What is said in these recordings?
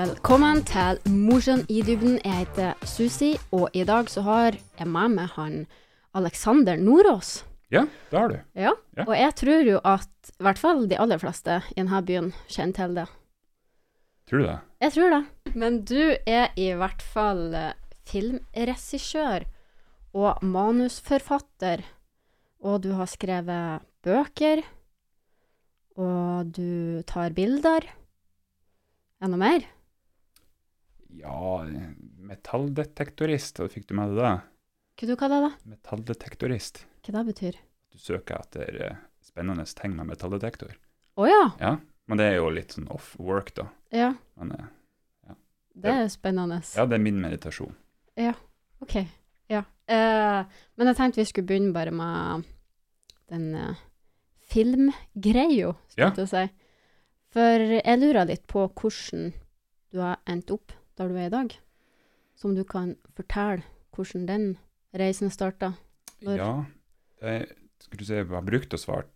Velkommen til Mosjøen i dybden. Jeg heter Susi, og i dag så har jeg med meg han Alexander Nordås. Ja, det har du. Ja, Ja. og jeg tror jo at i hvert fall de aller fleste i denne byen kjenner til det. Tror du det? Jeg tror det. Men du er i hvert fall eh, filmregissør og manusforfatter, og du har skrevet bøker, og du tar bilder. Enda mer? Ja, metalldetektorist, fikk du med deg det? Hva du kaller det? da? Metalldetektorist. Hva det betyr? Du søker etter eh, spennende ting med metalldetektor. Å ja. Ja, men det er jo litt sånn off work, da. ja. Men ja. Det er spennende. ja, det er min meditasjon. Ja, OK. Ja. Uh, men jeg tenkte vi skulle begynne bare med den uh, filmgreia, skulle jeg ja. si. For jeg lurer litt på hvordan du har endt opp der du er i dag. Som du kan fortelle hvordan den reisen starta. Ja, det skulle si, jeg har brukt å svare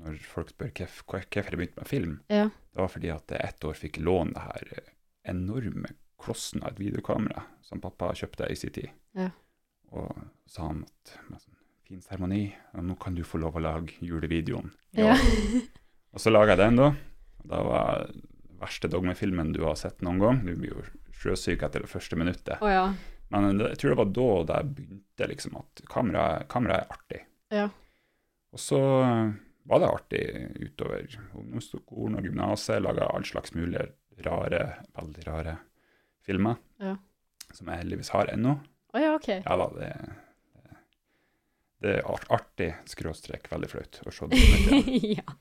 når folk spør hvorf- hvorfor jeg begynte med film. Ja. Det var fordi at jeg ett år fikk låne det her eh, enorme klossen av et videokamera som pappa kjøpte i sin tid. Ja. Og sa han at med sånn fin seremoni, og nå kan du få lov å lage julevideoen. Ja. Og så laga jeg den, da. Da var verste dogmefilmen du har sett noen gang. Du blir jo sjøsyk etter det første minuttet. Oh, ja. Men jeg tror det var da det begynte, liksom, at kamera, kamera er artig. Ja. Og så eh, var det artig utover ungdomsskolen og gymnaset. Laga all slags mulige rare, veldig rare filmer. Ja. Som jeg heldigvis har ennå. Å ja, OK. Ja da, det, det, det er art- artig, skråstrek, veldig flaut å se det. ja.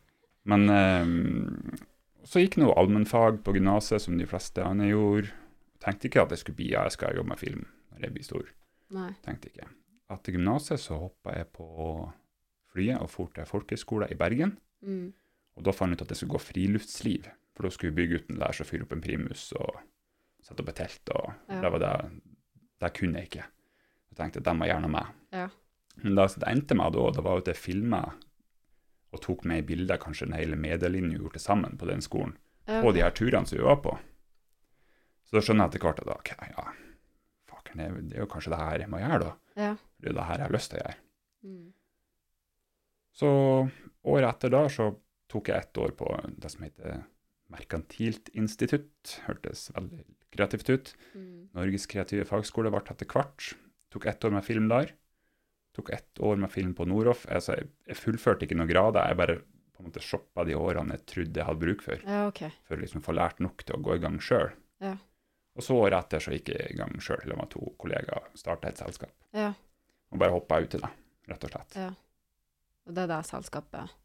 Men ehm, så gikk nå allmennfag på gymnaset, som de fleste andre gjorde. Tenkte ikke at jeg skulle bli at jeg skal jobbe med film når jeg blir stor. Nei. Tenkte ikke. Etter gymnaset så hoppa jeg på flyet og for til folkehøgskole i Bergen. Mm. Og da fant jeg ut at jeg skulle gå friluftsliv. For da skulle byggutten lære seg å fyre opp en primus og sette opp et telt. og Ja. Det var det, det kunne jeg ikke. Jeg tenkte at de var gjerne med. Ja. Men det det endte meg da, det var at jeg filma og tok med i bilder kanskje den hele medielinja gjorde til sammen på den skolen. okay. På de her turene som vi var på. Så da skjønner jeg etter hvert at ok, ja, det, er- det er jo kanskje det her jeg må gjøre, da. Ja. Det er jo det her jeg har lyst til å gjøre. Mm. Så året etter da så tok jeg ett år på det som heter Merkantilt institutt. Hørtes veldig kreativt ut. Mm. Norges kreative fagskole ble etter hvert. Tok ett år med film der. Tok ett år med film på Noroff. Altså, jeg, fullførte ikke noen grader, jeg bare på en måte shoppa de årene jeg trodde jeg hadde bruk for, Ja, okay. for å liksom få lært nok til å gå i gang sjøl. Ja. Og så året etter så gikk jeg i gang sjøl, sammen med to kollegaer, starta et selskap. Ja. Og bare hoppa uti det, rett og slett. Ja. Og det er det selskapet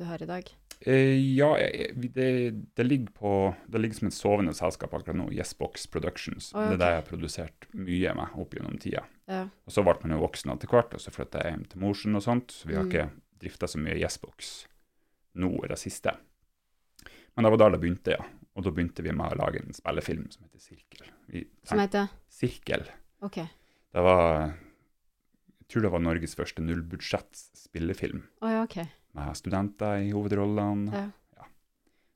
du har i dag? Eh, ja, det, det, ligger på, det ligger som et sovende selskap akkurat nå, Yesbox Productions. Oh, okay. Det er det jeg har produsert mye med opp gjennom tida. Ja. Og så ble man jo voksen etter hvert, og så flytta jeg hjem til Mosjøen og sånt. Så vi har Mm. ikke drifta så mye Yesbox nå i det siste. Men det var da det begynte, ja. Og da begynte vi med å lage en spillefilm som heter Sirkel. Vi Som heter Sirkel. OK. Det var Jeg tror det var Norges første nullbudsjetts spillefilm. Å ja, OK. Med studenter i hovedrollene. Ja.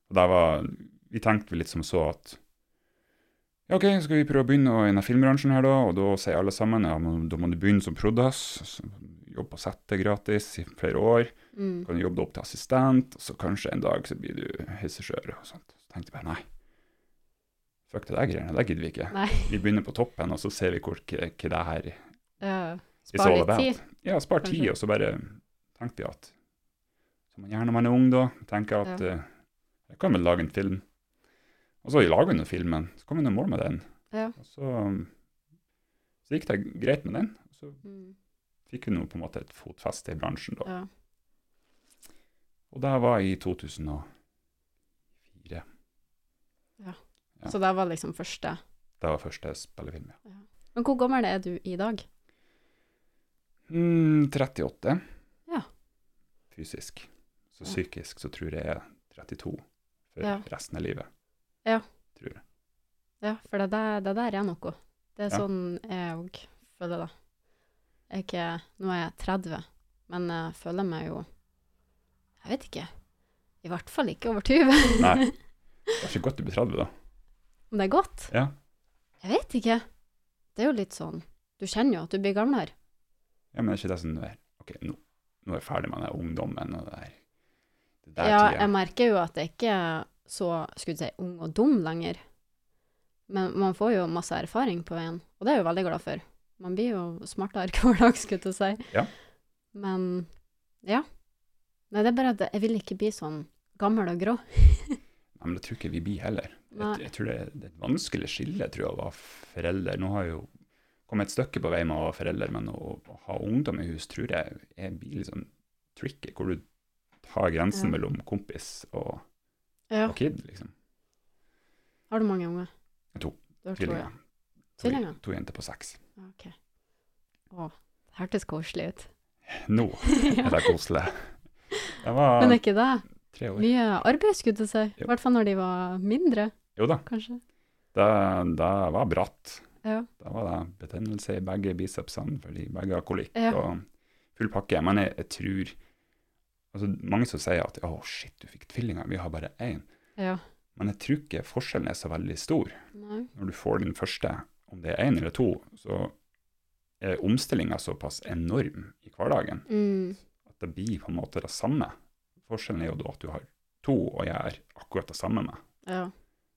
Og der var, vi tenkte litt som så at ja, OK, skal vi prøve å begynne i denne filmbransjen her, da? Og da sier alle sammen ja, men da må du begynne som produs, Jobbe på settet gratis i flere år. Mm. Kan du jobbe deg opp til assistent, og så kanskje en dag så blir du regissør og sånt. Så tenkte jeg bare nei. Fuck det der greiene, det gidder vi ikke. Nei. Vi begynner på toppen, og så ser vi hvor, hva det her Ja. Spar litt tid. Ja, spar tid, og så bare tenkte jeg at som man gjerne man er ung da, tenker at Ja. uh, jeg kan vel lage en film. Og så lager nå filmen, så kom nå i mål med den. Ja. Og så, um, så gikk det greit med den. Og så Mm. fikk nå på en måte et fotfeste i bransjen da. ja. Og det var i 2004. Ja. Så det var liksom første. Det var første spillefilm, ja. Men hvor gammel er du i dag? Mm, 38. Ja. Fysisk. Så psykisk så tror jeg jeg er 32 for Ja. resten av livet. Ja. Tror jeg. Ja, for det der, det der er noe. Det er Ja. sånn jeg òg føler det. Jeg er ikke Nå er jeg 30, men jeg føler meg jo Jeg vet ikke. I hvert fall ikke over 20. Nei. Det er ikke godt å bli 30, da. Om det er godt? Ja. Jeg vet ikke. Det er jo litt sånn Du kjenner jo at du blir gamlere. Ja, men det er ikke det som er, Ok, nå, nå er jeg ferdig med den ungdommen og det der Ja, tida. jeg merker jo at det ikke er så skulle si, ung og dum lenger. Men man får jo masse erfaring på veien, og det er jeg jo veldig glad for. Man blir jo smartere hver dag, skulle jeg si. Ja. Men ja. Nei, det er bare at jeg vil ikke bli sånn gammel og grå. Nei, men det tror ikke vi blir heller. Jeg, jeg tror det, er et vanskelig skille, tror jeg, å være forelder. Nå har jeg jo kommet et stykke på vei med å være forelder, men å, å ha ungdom i hus tror jeg er, blir litt sånn tricky, hvor du tar grensen Ja. mellom kompis og, Ja. og kid, liksom. Har du mange unger? To. Tvillinger. to. To, to jenter på seks. Ok. Å, det hørtes koselig ut. Nå er det koselig. Jeg var Men ikke det tre år. mye arbeid, skulle jeg si? I hvert fall når de var mindre, Jo da, kanskje. det, det var bratt. Ja. Da var det betennelse i begge bicepsene, fordi begge har kolikk Ja. og full pakke. Men jeg, jeg tror altså Mange som sier at 'å, shit, du fikk tvillinger, vi har bare én'. Ja. Men jeg tror ikke forskjellen er så veldig stor. Nei. Når du får din første, om det er én eller to, så er omstillinga såpass enorm i hverdagen Mm. at det blir på en måte det samme. Forskjellen er jo da at du har to og jeg er akkurat det samme med. Ja.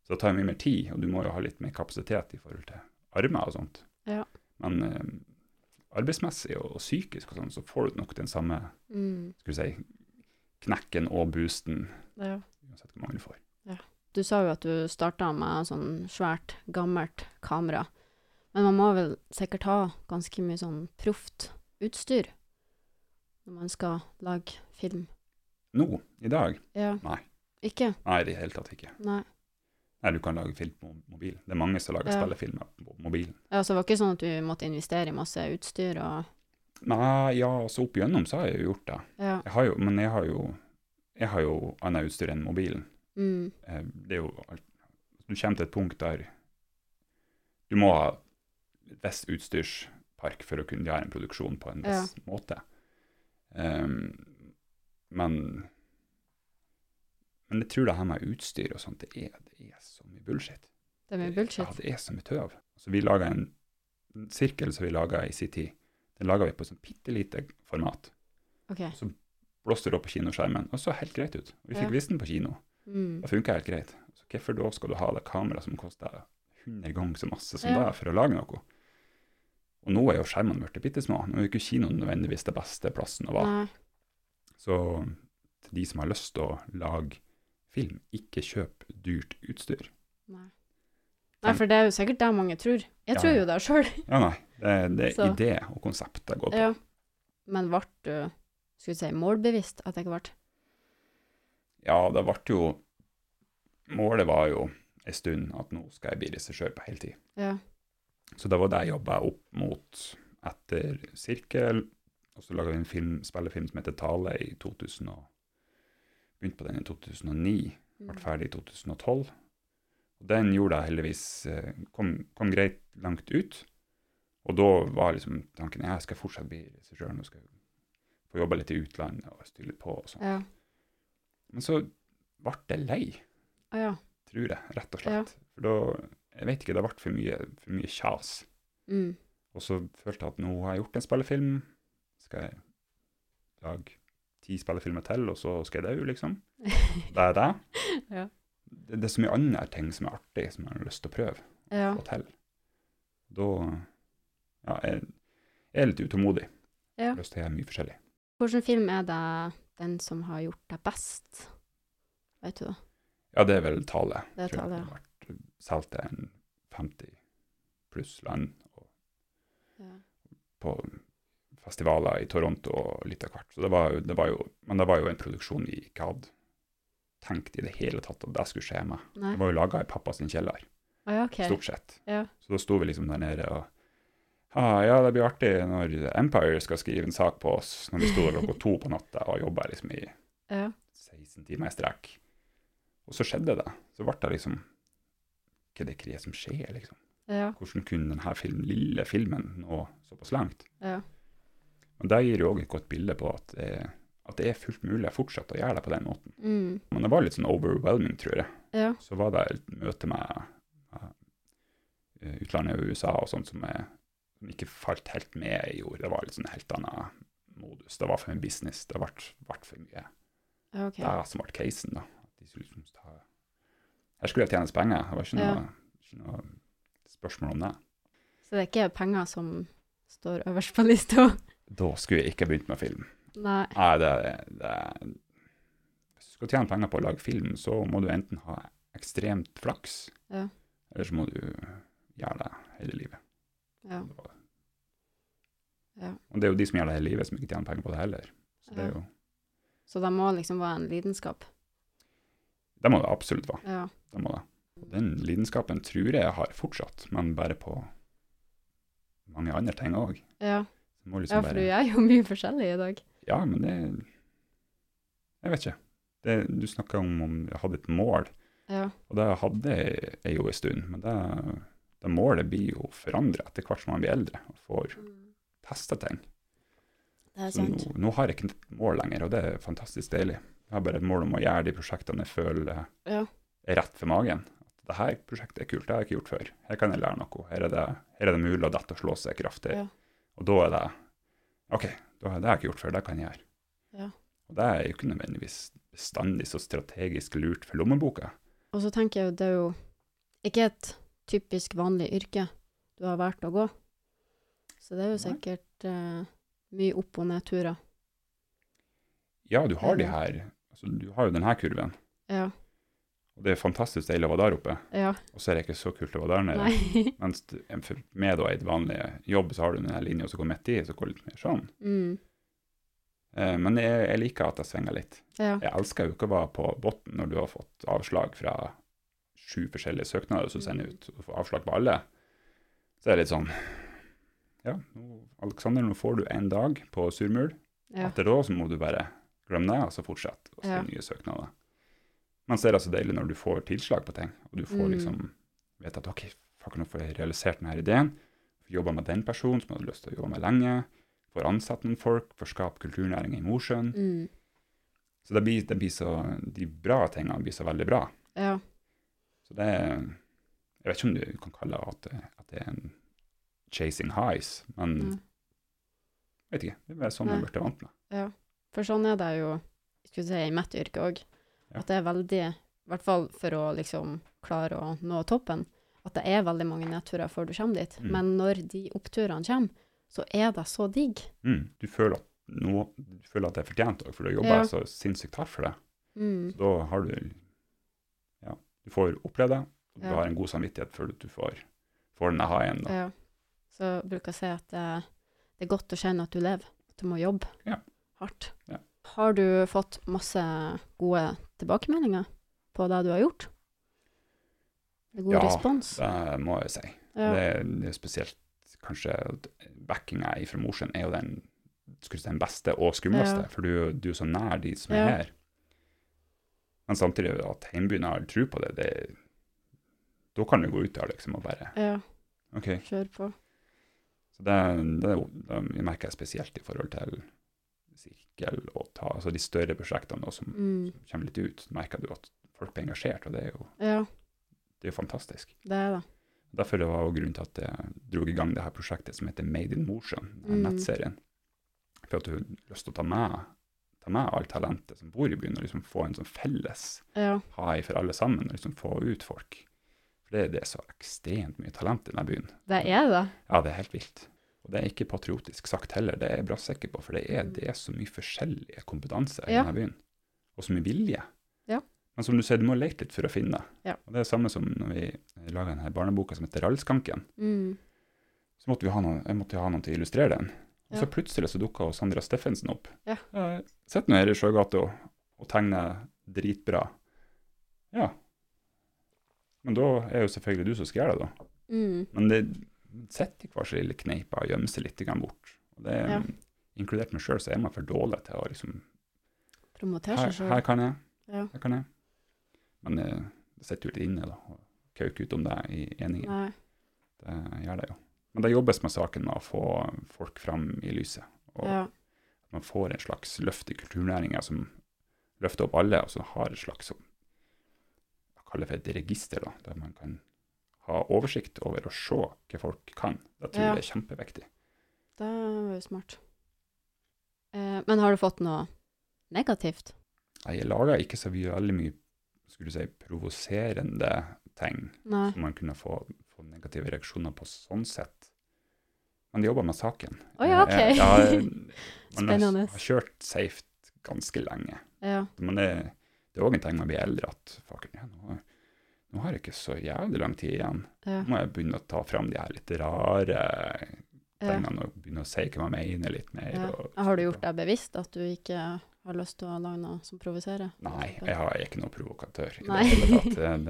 Så det tar mye mer tid, og du må jo ha litt mer kapasitet i forhold til armer og sånt. Ja. Men eh, arbeidsmessig og, og psykisk og sånn, så får du nok den samme Mm. skal vi si, knekken og boosten, ja. uansett hvor mange du får. Du sa jo at du starta med sånn svært, gammelt kamera. Men man må vel sikkert ha ganske mye sånn proft utstyr når man skal lage film. Nå, i dag? Ja. Nei. Ikke? Nei, i det hele tatt ikke. Nei. Nei, du kan lage film på mobil. Det er mange som lager Ja. spillefilmer på mobilen. Ja, så det var ikke sånn at du måtte investere i masse utstyr og Nei, ja, så opp igjennom så har jeg jo gjort det. Ja. Jeg har jo, men jeg har jo, jeg har jo annet utstyr enn mobilen. Mm. Eh, Det er jo Du kommer til et punkt der du må ha visst utstyrspark for å kunne gjøre en produksjon på en viss måte. Um, men Men jeg tror det her med utstyr og sånt, det er, det er så mye bullshit. Det er mye Ja, bullshit. det er så mye tøv. Så vi laga en, en sirkel som vi laga i sin tid. Den laga vi på sånn bitte lite format. OK. Blåste det opp på kinoskjermen, og så helt greit ut. Vi fikk Ja. vist den på kino. Mm. Det funka helt greit. Så hvorfor da skal du ha det kameraet som koster 100 ganger så masse som Ja. det for å lage noe? Og nå er jo skjermene blitt bitte små. Nå er jo ikke kinoen nødvendigvis det beste plassen å være. Nei. Så til de som har lyst til å lage film, ikke kjøp dyrt utstyr. Nei. Nei, for det er jo sikkert det mange tror. Jeg Ja, tror jo det sjøl. Ja, nei. Det, det er Så- idé og konsept det går på. Ja. Men ble du skulle si, målbevisst etter hvert? Ja, det ble jo Målet var jo en stund at nå skal jeg bli regissør på heltid. Ja. Så det var det jeg jobba opp mot etter Sirkel. Og så laga vi en film, spillefilm som heter Tale i 2000 og Begynte på den i 2009, ble Mm. ferdig i 2012. Og den gjorde jeg heldigvis eh, kom, kom greit langt ut. Og da var liksom tanken jeg skal fortsatt bli regissør, nå skal jeg få jobbe litt i utlandet og styre på og sånn. Ja. Men så ble jeg lei, ja. tror jeg, rett og Ja. slett. For da Jeg vet ikke, det ble for mye, for mye kjas. Mm. Og så følte jeg at nå har jeg gjort en spillefilm, skal jeg lage ti spillefilmer til, og så skal jeg dø, liksom. Det er det. Ja. Det, det er så mye andre ting som er artig, som jeg har lyst til å prøve Ja. å få til. Da Ja, jeg, jeg er litt utålmodig. Ja. lyst til å gjøre mye forskjellig. Hvilken film er det den som har gjort deg best? Vet du det? Ja, det er vel Tale. Det er Tale, ja. Det har vært solgt til en 50 pluss land. Ja. på festivaler i Toronto og litt av hvert. Så det var, det var jo, men det var jo en produksjon vi ikke hadde tenkt i det hele tatt at det skulle skje. Nei? Det var jo laga i pappa sin kjeller, ah, ja, OK. stort sett. Ja. Så da sto vi liksom der nede og ah, Ja, det blir artig når Empire skal skrive en sak på oss, når vi sto der klokka to på natta og jobba liksom i Ja. 16 timer i strekk. Og så skjedde det. Så ble det liksom Hva er det som skjer, liksom? Ja. Hvordan kunne denne film, lille filmen nå såpass langt? Ja. Men det gir jo òg et godt bilde på at, eh, at det er fullt mulig å fortsette å gjøre det på den måten. Mm. Men det var litt sånn overwhelming, tror jeg. Ja. Så var det et møte med eh, utlandet og USA og sånt som, er, som ikke falt helt med i jord. Det var litt sånn helt annen modus. Det var for mye business. Det ble, for mye. Okay. Det som ble casen, da. De skulle liksom ta Her skulle det tjenes penger. Det var ikke noe, ikke noe spørsmål om det. Så det er ikke penger som står øverst på lista? Da skulle jeg ikke begynt med film. Nei. Nei, det, det Hvis du skal tjene penger på å lage film, så må du enten ha ekstremt flaks, Ja. eller så må du gjøre det hele livet. Ja. ja. Og det er jo de som gjør det hele livet, som ikke tjener penger på det heller. Så det jo Så det må liksom være en lidenskap? Det må det absolutt være. Ja. Det må det. Den lidenskapen tror jeg jeg har fortsatt, men bare på mange andre ting òg. Ja. Liksom ja, for du er jo mye forskjellig i dag. Ja, men det Jeg vet ikke. Det, du snakka om om jeg hadde et mål, Ja. og det hadde jeg jo en stund. Men det, det målet blir jo forandra etter hvert som man blir eldre og får testa ting. Det er sant. nå, nå har jeg ikke et mål lenger, og det er fantastisk deilig. Jeg har bare et mål om å gjøre de prosjektene jeg føler Ja. er rett for magen. At dette prosjektet er kult, det har jeg ikke gjort før. Her kan jeg lære noe. Her er det, her er det mulig å dette og slå seg kraftig. Ja. Og da er det OK, da, det har jeg ikke gjort før, det kan jeg gjøre. Ja. Og det er jo ikke nødvendigvis bestandig så strategisk lurt for lommeboka. Og så tenker jeg jo, det er jo ikke et typisk vanlig yrke du har valgt å gå. Så det er jo sikkert uh, mye opp- og nedturer. Ja, du har de her altså, Du har jo denne kurven, Ja. og det er fantastisk deilig å være der oppe. Ja. Og så er det ikke så kult å være der nede. Mens med da et vanlig jobb, så har du denne linja som går midt i, så går det litt mer sånn. mm. Eh, men jeg, jeg liker at jeg svinger litt. Ja. Jeg elsker jo ikke å være på bunnen når du har fått avslag fra sju forskjellige søknader som sender ut, og får avslag på alle. Så er det litt sånn Ja, nå, Aleksander, nå får du én dag på surmul. Ja. Etter da så må du bare glemme det, og så fortsette å Ja. sende nye søknader. Men så er det så deilig når du får tilslag på ting, og du får Mm. liksom vet at OK, fuck, nå får jeg realisert denne ideen. Jobba med den personen som hadde lyst til å jobbe med lenge. Får ansatt noen folk, får skape kulturnæring i Mosjøen. Mm. Så det blir, det blir så, de bra tingene blir så veldig bra. Ja. Så det er Jeg vet ikke om du kan kalle at det, at det er en chasing highs, men Mm. vet ikke. Det er bare sånn jeg ble vant med. Ja, for sånn er det jo skulle si, i mitt yrke òg. At det er veldig, i hvert fall for å liksom klare å nå toppen, at det er veldig mange nedturer før du kommer dit. Mm. Men når de oppturene kommer, så er det så digg. Mm. Du, føler at nå, du føler at det er fortjent òg, for du har Ja. så sinnssykt hardt for det. Mm. Så da har du du får oppleve det, og du Ja. har en god samvittighet før du får, får den aha-en. Ja. Så bruker jeg si at det, det er godt å kjenne at du lever, at du må jobbe Ja. hardt. Ja. Har du fått masse gode tilbakemeldinger på det du har gjort? God Ja, respons? Det må jeg si. Ja. Det, det er spesielt kanskje backinga fra Mosjøen er jo den, jeg den beste og skumleste, Ja. for du, du er så nær de som Ja. er her. Men samtidig at hjembyen har tro på det, det da kan du gå ut der liksom og bare ja, okay. kjør på. Så det, det, det merker jeg spesielt i forhold til sirkel og ta, altså de større prosjektene da, som, Mm. som kommer litt ut. merker du at folk blir engasjert, og det er jo, Ja, det er jo fantastisk. det er det. Derfor det var det grunnen til at jeg dro i gang det her prosjektet som heter Made in Mosjøen, den Mm. nettserien. For at du har lyst til å ta med, ta med alt talentet som bor i byen, og liksom få en sånn felles Ja. hai for alle sammen, og liksom få ut folk. For det, det er så ekstremt mye talent i denne byen. Det er det. Ja, det er helt vilt. Og det er ikke patriotisk sagt heller, det er jeg bra sikker på, for det er, det er så mye forskjellige kompetanse i Ja. denne byen. Og så mye vilje. Ja. Men som du sier, du må lete litt for å finne. Ja. Og det er det samme som når vi laga denne barneboka som heter Rallskanken. Mm. Så måtte vi ha noen, jeg måtte ha noen til å illustrere den. Og så plutselig så dukka Sandra Steffensen opp. Ja. Jeg sitter nå her i Sjøgata og, tegner dritbra. Ja. Men da er jo selvfølgelig du som skal gjøre det, da. Mm. Men det sitter i hver sin lille kneipe og gjemmer seg litt bort. Og det, Ja. Inkludert meg sjøl, så er man for dårlig til å liksom Promotere her, sjøl. her kan jeg, Ja. her kan jeg. Men eh, det sitter jo litt inne, da. Å kauker ut om det i eningen. Nei. Det gjør det jo. Men det jobbes med saken med å få folk fram i lyset. Og Ja. at man får en slags løft i kulturnæringa som løfter opp alle, og som har et slags sånn- Jeg kaller for et register, da, der man kan ha oversikt over og se hva folk kan. Da tror jeg det er kjempeviktig. Det var jo smart. Eh, men har du fått noe negativt? Nei, Jeg laga ikke så veldig mye skulle du si, provoserende ting Nei. som man kunne få, få negative reaksjoner på sånn sett. Men de jobber med saken. Oh, ja, ok. Eh, ja, man har, Spennende. har kjørt safe ganske lenge. Ja. Men det, er òg en ting når vi bli eldre at ja, nå, nå har jeg ikke så jævlig lang tid igjen. Nå må jeg begynne å ta fram de her litt rare tingene og begynne å si hva jeg mener litt mer. ja. Og, Har du gjort deg bevisst at du ikke har lyst til å lage noe som provoserer? Nei, jeg, har, jeg er ikke noen provokatør. i Nei. Det hele tatt.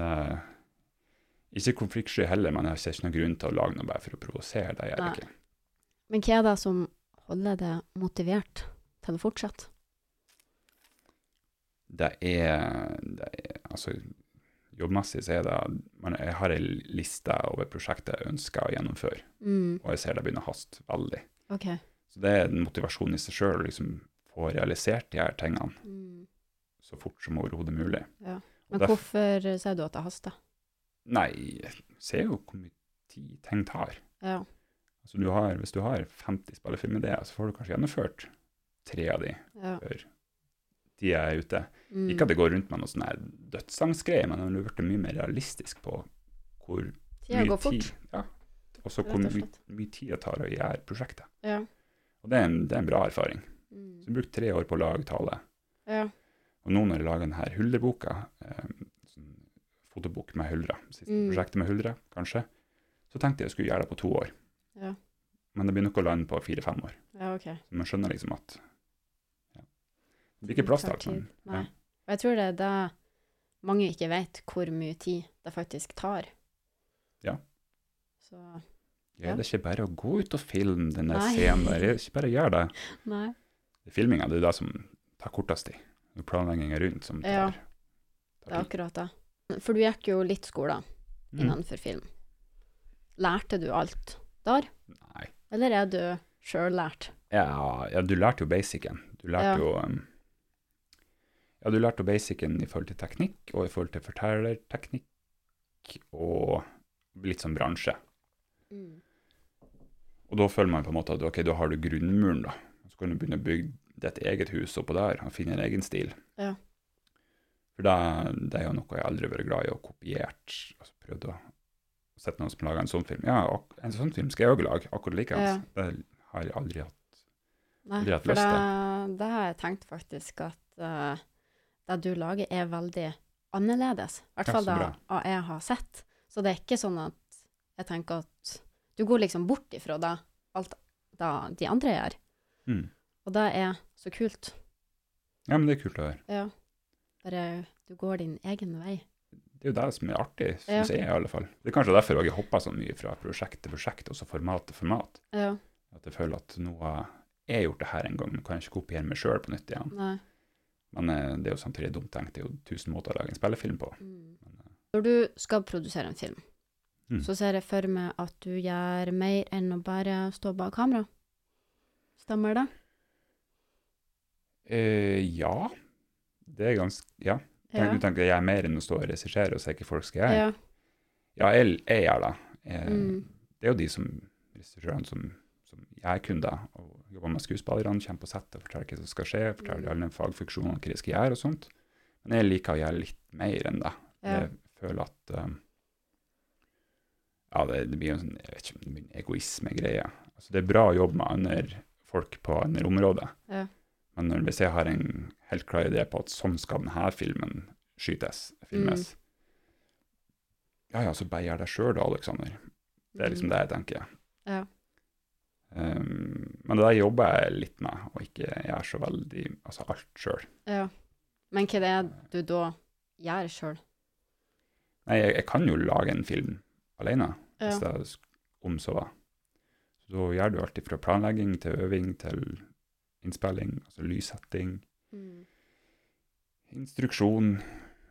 Det, ikke konfliktsky heller, men jeg ser ikke noen grunn til å lage noe bare for å provosere. Det gjør jeg ikke. Men hva er det som holder deg motivert til å fortsette? Det er, det er Altså, jobbmessig så er det man, Jeg har ei liste over prosjekter jeg ønsker å gjennomføre, Mm. og jeg ser det begynner å haste veldig. Okay. Så det er en motivasjon i seg sjøl å liksom få realisert de her tingene Mm. så fort som overhodet mulig. Ja. Men derf- hvorfor sier du at det haster? Nei, jeg ser jo hvor mye tid ting tar. Ja. Altså du har, hvis du har 50 spillefilmideer, så får du kanskje gjennomført tre av de ja. før tida er ute. Mm. Ikke at det går rundt med noe sånn dødsangstgreie, men det har blitt mye mer realistisk på hvor Tida mye går fort. tid Ja. Og så hvor mye, mye tid det tar å gjøre prosjektet. Ja. Og det er en, det er en bra erfaring. Mm. Så brukte tre år på å lage tale. ja. Og nå når jeg lager denne Huldreboka, eh, sånn fotobok med huldre, siste Mm. prosjektet med huldre, kanskje, så tenkte jeg jeg skulle gjøre det på to år. Ja. Men det blir nok å lande på fire-fem år. Ja, OK. Så man skjønner liksom at ja. Det blir ikke plass til alt. Men. Nei. Og jeg tror det er da mange ikke vet, hvor mye tid det faktisk tar. Ja. Så Ja, det er ikke bare å gå ut og filme den scenen der. Det er ikke bare å gjøre det. Nei. Filminga det er det som tar kortest tid. Planlegginga rundt som tar, Ja. tar Det er akkurat det. For du gikk jo litt skole Mm. film. Lærte du alt der, Nei. eller er du sjøllært? Ja, ja, du lærte jo basicen. Du lærte Ja. jo um, Ja, du lærte jo basicen i forhold til teknikk, og i forhold til fortellerteknikk, og litt sånn bransje. Mm. Og da føler man på en måte at ok, da har du grunnmuren, da. Så kan du begynne å bygge ditt eget hus oppå der, og finne en egen stil. Ja. For det, det er jo noe jeg aldri har vært glad i, å kopiert, altså prøvd å sette noen som lager en sånn film. Ja, en sånn film skal jeg òg lage, akkurat likeens. Det har jeg aldri hatt. Aldri lyst det, det har jeg tenkt faktisk at uh, det du lager er veldig annerledes. I hvert fall det jeg har sett. Så det er ikke sånn at jeg tenker at du går liksom bort ifra det, alt det de andre gjør. Mm. Og det er så kult. Ja, men det er kult å høre. Ja. Bare du går din egen vei. Det er jo det som er artig, Ja. jeg i alle fall. Det er kanskje derfor jeg har hoppa så mye fra prosjekt til prosjekt, og så format til format. Ja. At jeg føler at nå har jeg gjort det her en gang, nå kan jeg ikke kopiere meg sjøl på nytt igjen. Nei. Men eh, det er jo samtidig dumt tenkt, det er jo tusen måter å lage en spillefilm på. Mm. Men, eh, Når du skal produsere en film, Mm. så ser jeg for meg at du gjør mer enn å bare stå bak kamera. Stemmer det? eh, ja. Det er ganske Ja. Tenk, Du tenker jeg er mer enn å stå og regissere og se hva folk skal gjøre? ja. Ja, jeg, jeg gjør det. Jeg, Mm. Det er jo de som regissørene som, som jeg er kunder, og jobber med skuespillerne, kommer på settet og forteller hva som skal skje, forteller Mm. alle funksjonene hva de skal gjøre og sånt. Men jeg liker å gjøre litt mer enn det. Ja. Jeg føler at um, Ja, det, det blir jo en sånn jeg vet ikke, egoisme-greie. Altså, det er bra å jobbe med andre folk på andre områder, Ja. Men hvis jeg har en helt klar idé på at sånn skal denne filmen skytes, filmes, ja ja, så gjør det sjøl da, Aleksander. Det er liksom det jeg tenker. Ja. Um, men det der jobber jeg litt med, og ikke gjør så veldig altså alt sjøl. ja. Men hva er det du da gjør sjøl? Nei, jeg, jeg kan jo lage en film alene, Ja. hvis det er om så var. Så da gjør du alt fra planlegging til øving til innspilling, altså lyssetting, Mm. instruksjon,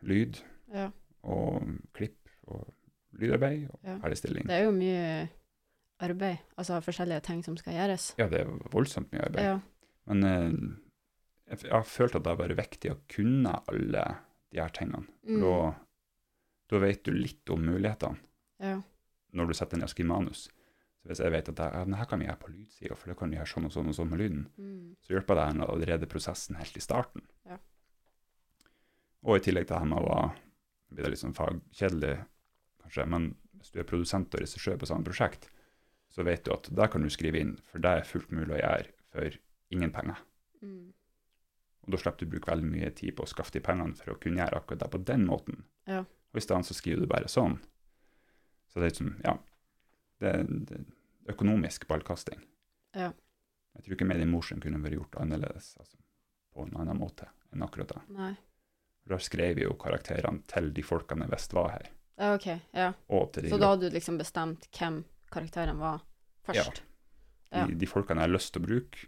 lyd ja. og klipp og lydarbeid og Ja. ferdigstilling. Det er jo mye arbeid, altså forskjellige ting som skal gjøres. Ja, det er voldsomt mye arbeid. Ja. Men eh, jeg, jeg har følt at det har vært viktig å kunne alle de her tingene. Mm. Da, da vet du litt om mulighetene. ja. når du setter ned og skriver manus. Så hvis jeg vet at jeg, ja, her kan vi gjøre på lydsida, for det kan vi gjøre sånn og sånn og sånn med lyden, Mm. så hjelper det en allerede prosessen helt i starten. Ja. Og i tillegg til det her med å blir det litt sånn fagkjedelig, kanskje, men hvis du er produsent og regissør på samme prosjekt, så vet du at der kan du skrive inn, for det er fullt mulig å gjøre for ingen penger. Mm. Og da slipper du å bruke veldig mye tid på å skaffe de pengene for å kunne gjøre akkurat det på den måten. Ja. Og i stedet så skriver du bare sånn. Så det er liksom, ja, det det økonomisk ballkasting. Ja. Jeg tror ikke Made in Motion kunne vært gjort annerledes, altså, på en annen måte enn akkurat da. Nei. Da skrev vi jo karakterene til de folkene jeg visste var her, Ja, OK. Ja. de, Så da hadde du liksom bestemt hvem karakteren var først? ja. de, de folkene jeg har lyst til å bruke,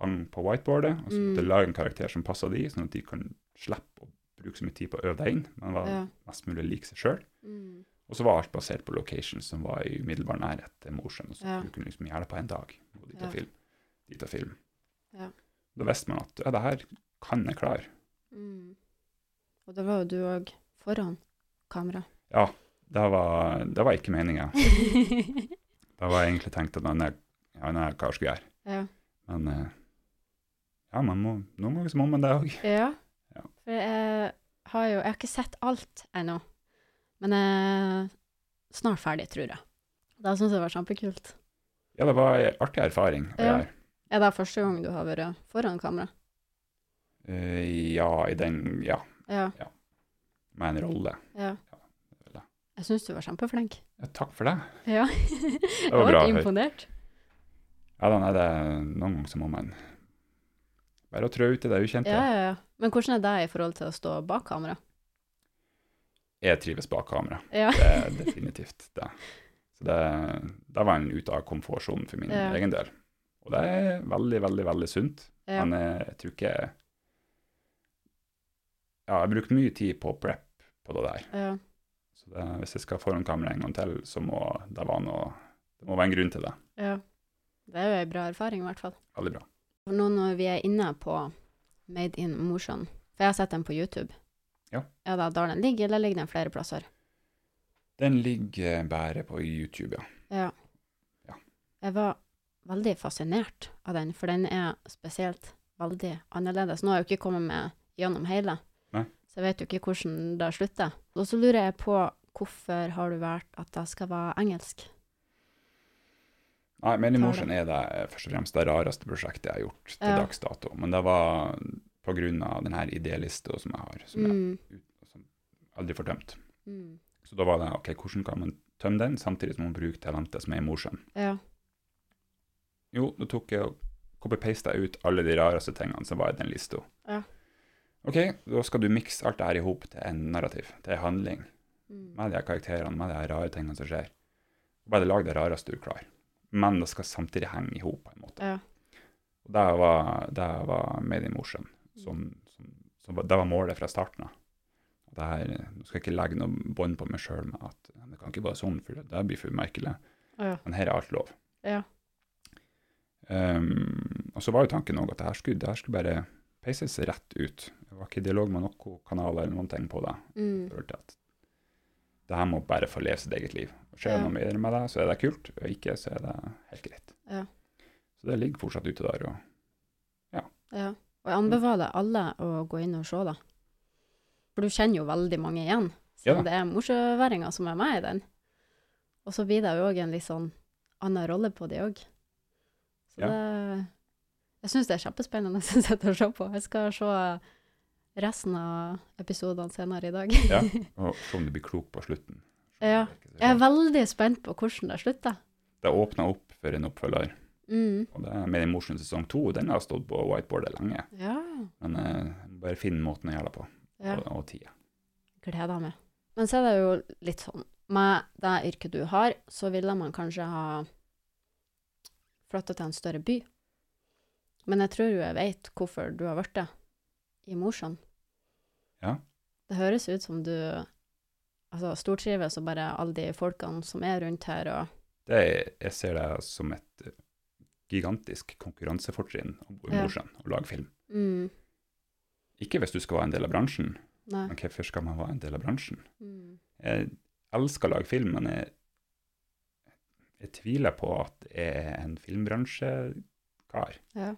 hang på whiteboardet, og så måtte jeg Mm. lage en karakter som passa de, sånn at de kan slippe å bruke så mye tid på å øve deg inn, men var mest mulig lik seg sjøl. Mm. Og så var alt basert på locations som var i umiddelbar nærhet til Mosjøen. Så Ja. du kunne liksom gjøre det på en dag. Og dit Ja. og film. Dit og film. Ja. Da visste man at ja, det her kan jeg klare. Mm. Og da var jo du òg foran kamera. Ja, det var, det var ikke meninga. Da var jeg egentlig tenkt at nei, nei, ja, nei, hva jeg skulle gjøre? ja. Men eh, ja, man må, noen ganger så må man det òg. ja. Ja. For jeg har jo Jeg har ikke sett alt ennå. Men jeg er snart ferdig, tror jeg. Da syns jeg det var kjempekult. Ja, det var en artig erfaring Ja. Er det første gang du har vært foran kamera? Uh, ja, i den Ja, Ja. med en rolle. ja. ja. Jeg syns du var kjempeflink. Ja, takk for det. Ja. Det jeg var ble bra Jeg ble imponert. Ja, da er det noen ganger så må man bare trå ut i det ukjente. Ja, ja, ja. Men hvordan er det i forhold til å stå bak kamera? Jeg trives bak kamera. Ja. Det er definitivt det. Så det, det var en ut av komfortsonen for min Ja. egen del. Og det er veldig, veldig, veldig sunt. Ja. Men jeg, jeg tror ikke Ja, jeg har brukt mye tid på prep på det der. ja. Så det, hvis jeg skal foran kamera en gang til, så må det være noe Det må være en grunn til det. ja. Det er jo ei bra erfaring, i hvert fall. Veldig bra. Nå når vi er inne på Made in Mosjøen, for jeg har sett den på YouTube. Ja. Er det der den ligger, eller ligger den flere plasser? Den ligger bare på YouTube, ja. Ja. Ja. Jeg var veldig fascinert av den, for den er spesielt veldig annerledes. Nå har jeg jo ikke kommet med gjennom hele, Nei. så jeg vet jo ikke hvordan det slutter. Og så lurer jeg på hvorfor har du valgt at det skal være engelsk? Nei, men i. Motion er det eh, først og fremst det rareste prosjektet jeg har gjort til Ja. dags dato. Men det var av den her idélista som jeg har, som jeg Mm. som aldri får tømt. Mm. Så da var det ok, hvordan kan man tømme den, samtidig som man bruker talentet som er i Mosjøen? Ja. Jo, da tok jeg og copy-pasta ut alle de rareste tingene som var i den lista. Ja. Ok, da skal du mikse alt det her i hop til en narrativ, til en handling, Mm. med de her karakterene, med de her rare tingene som skjer. Bare lag det rareste du klarer. Men det skal samtidig henge i hop, på en måte. Ja. Og det var, det var Made in Motion. Som, som, som, det var målet fra starten av. Nå skal jeg ikke legge noe bånd på meg sjøl med at det kan ikke være sånn, for det, det blir for merkelig. Ja. Men her er alt lov. Ja. Um, og så var jo tanken òg at det her skulle, det her skulle bare peises rett ut. Det var ikke dialog med noen kanaler eller noen ting på det. Mm. til at det her må bare få leve sitt eget liv. Skjer det Ja. noe mer med det, så er det kult. Og ikke, så er det helt greit. Ja. Så det ligger fortsatt ute der. Og Ja. Og jeg anbefaler alle å gå inn og se da. For du kjenner jo veldig mange igjen, Ja siden det er morsøværinger som er med i den. Og så blir det jo òg en litt sånn annen rolle på de òg. Så Ja. det Jeg syns det er kjempespennende å sitte og se på. Jeg skal se resten av episodene senere i dag. Ja. Og se om du blir klok på slutten. Ja. Jeg er veldig spent på hvordan det slutter. Det åpner opp for en oppfølger. Mm. Og det er med i Mosjøen sesong to. Den har stått på whiteboardet lenge. Ja. Men eh, bare finn måten å gjøre det på. ja. Og, og tida. gleder meg. Men så er det jo litt sånn Med det yrket du har, så ville man kanskje ha flytta til en større by. Men jeg tror jo jeg vet hvorfor du har blitt det i Mosjøen. Ja. Det høres ut som du altså, stortrives og bare alle de folkene som er rundt her, og Det jeg ser det som et gigantisk konkurransefortrinn å bo i Ja. Mosjøen og lage film. mm, Ikke hvis du skal være en del av bransjen, Nei. men hvorfor skal man være en del av bransjen? Mm, Jeg elsker å lage film, men jeg jeg tviler på at jeg er en filmbransjekar. Ja.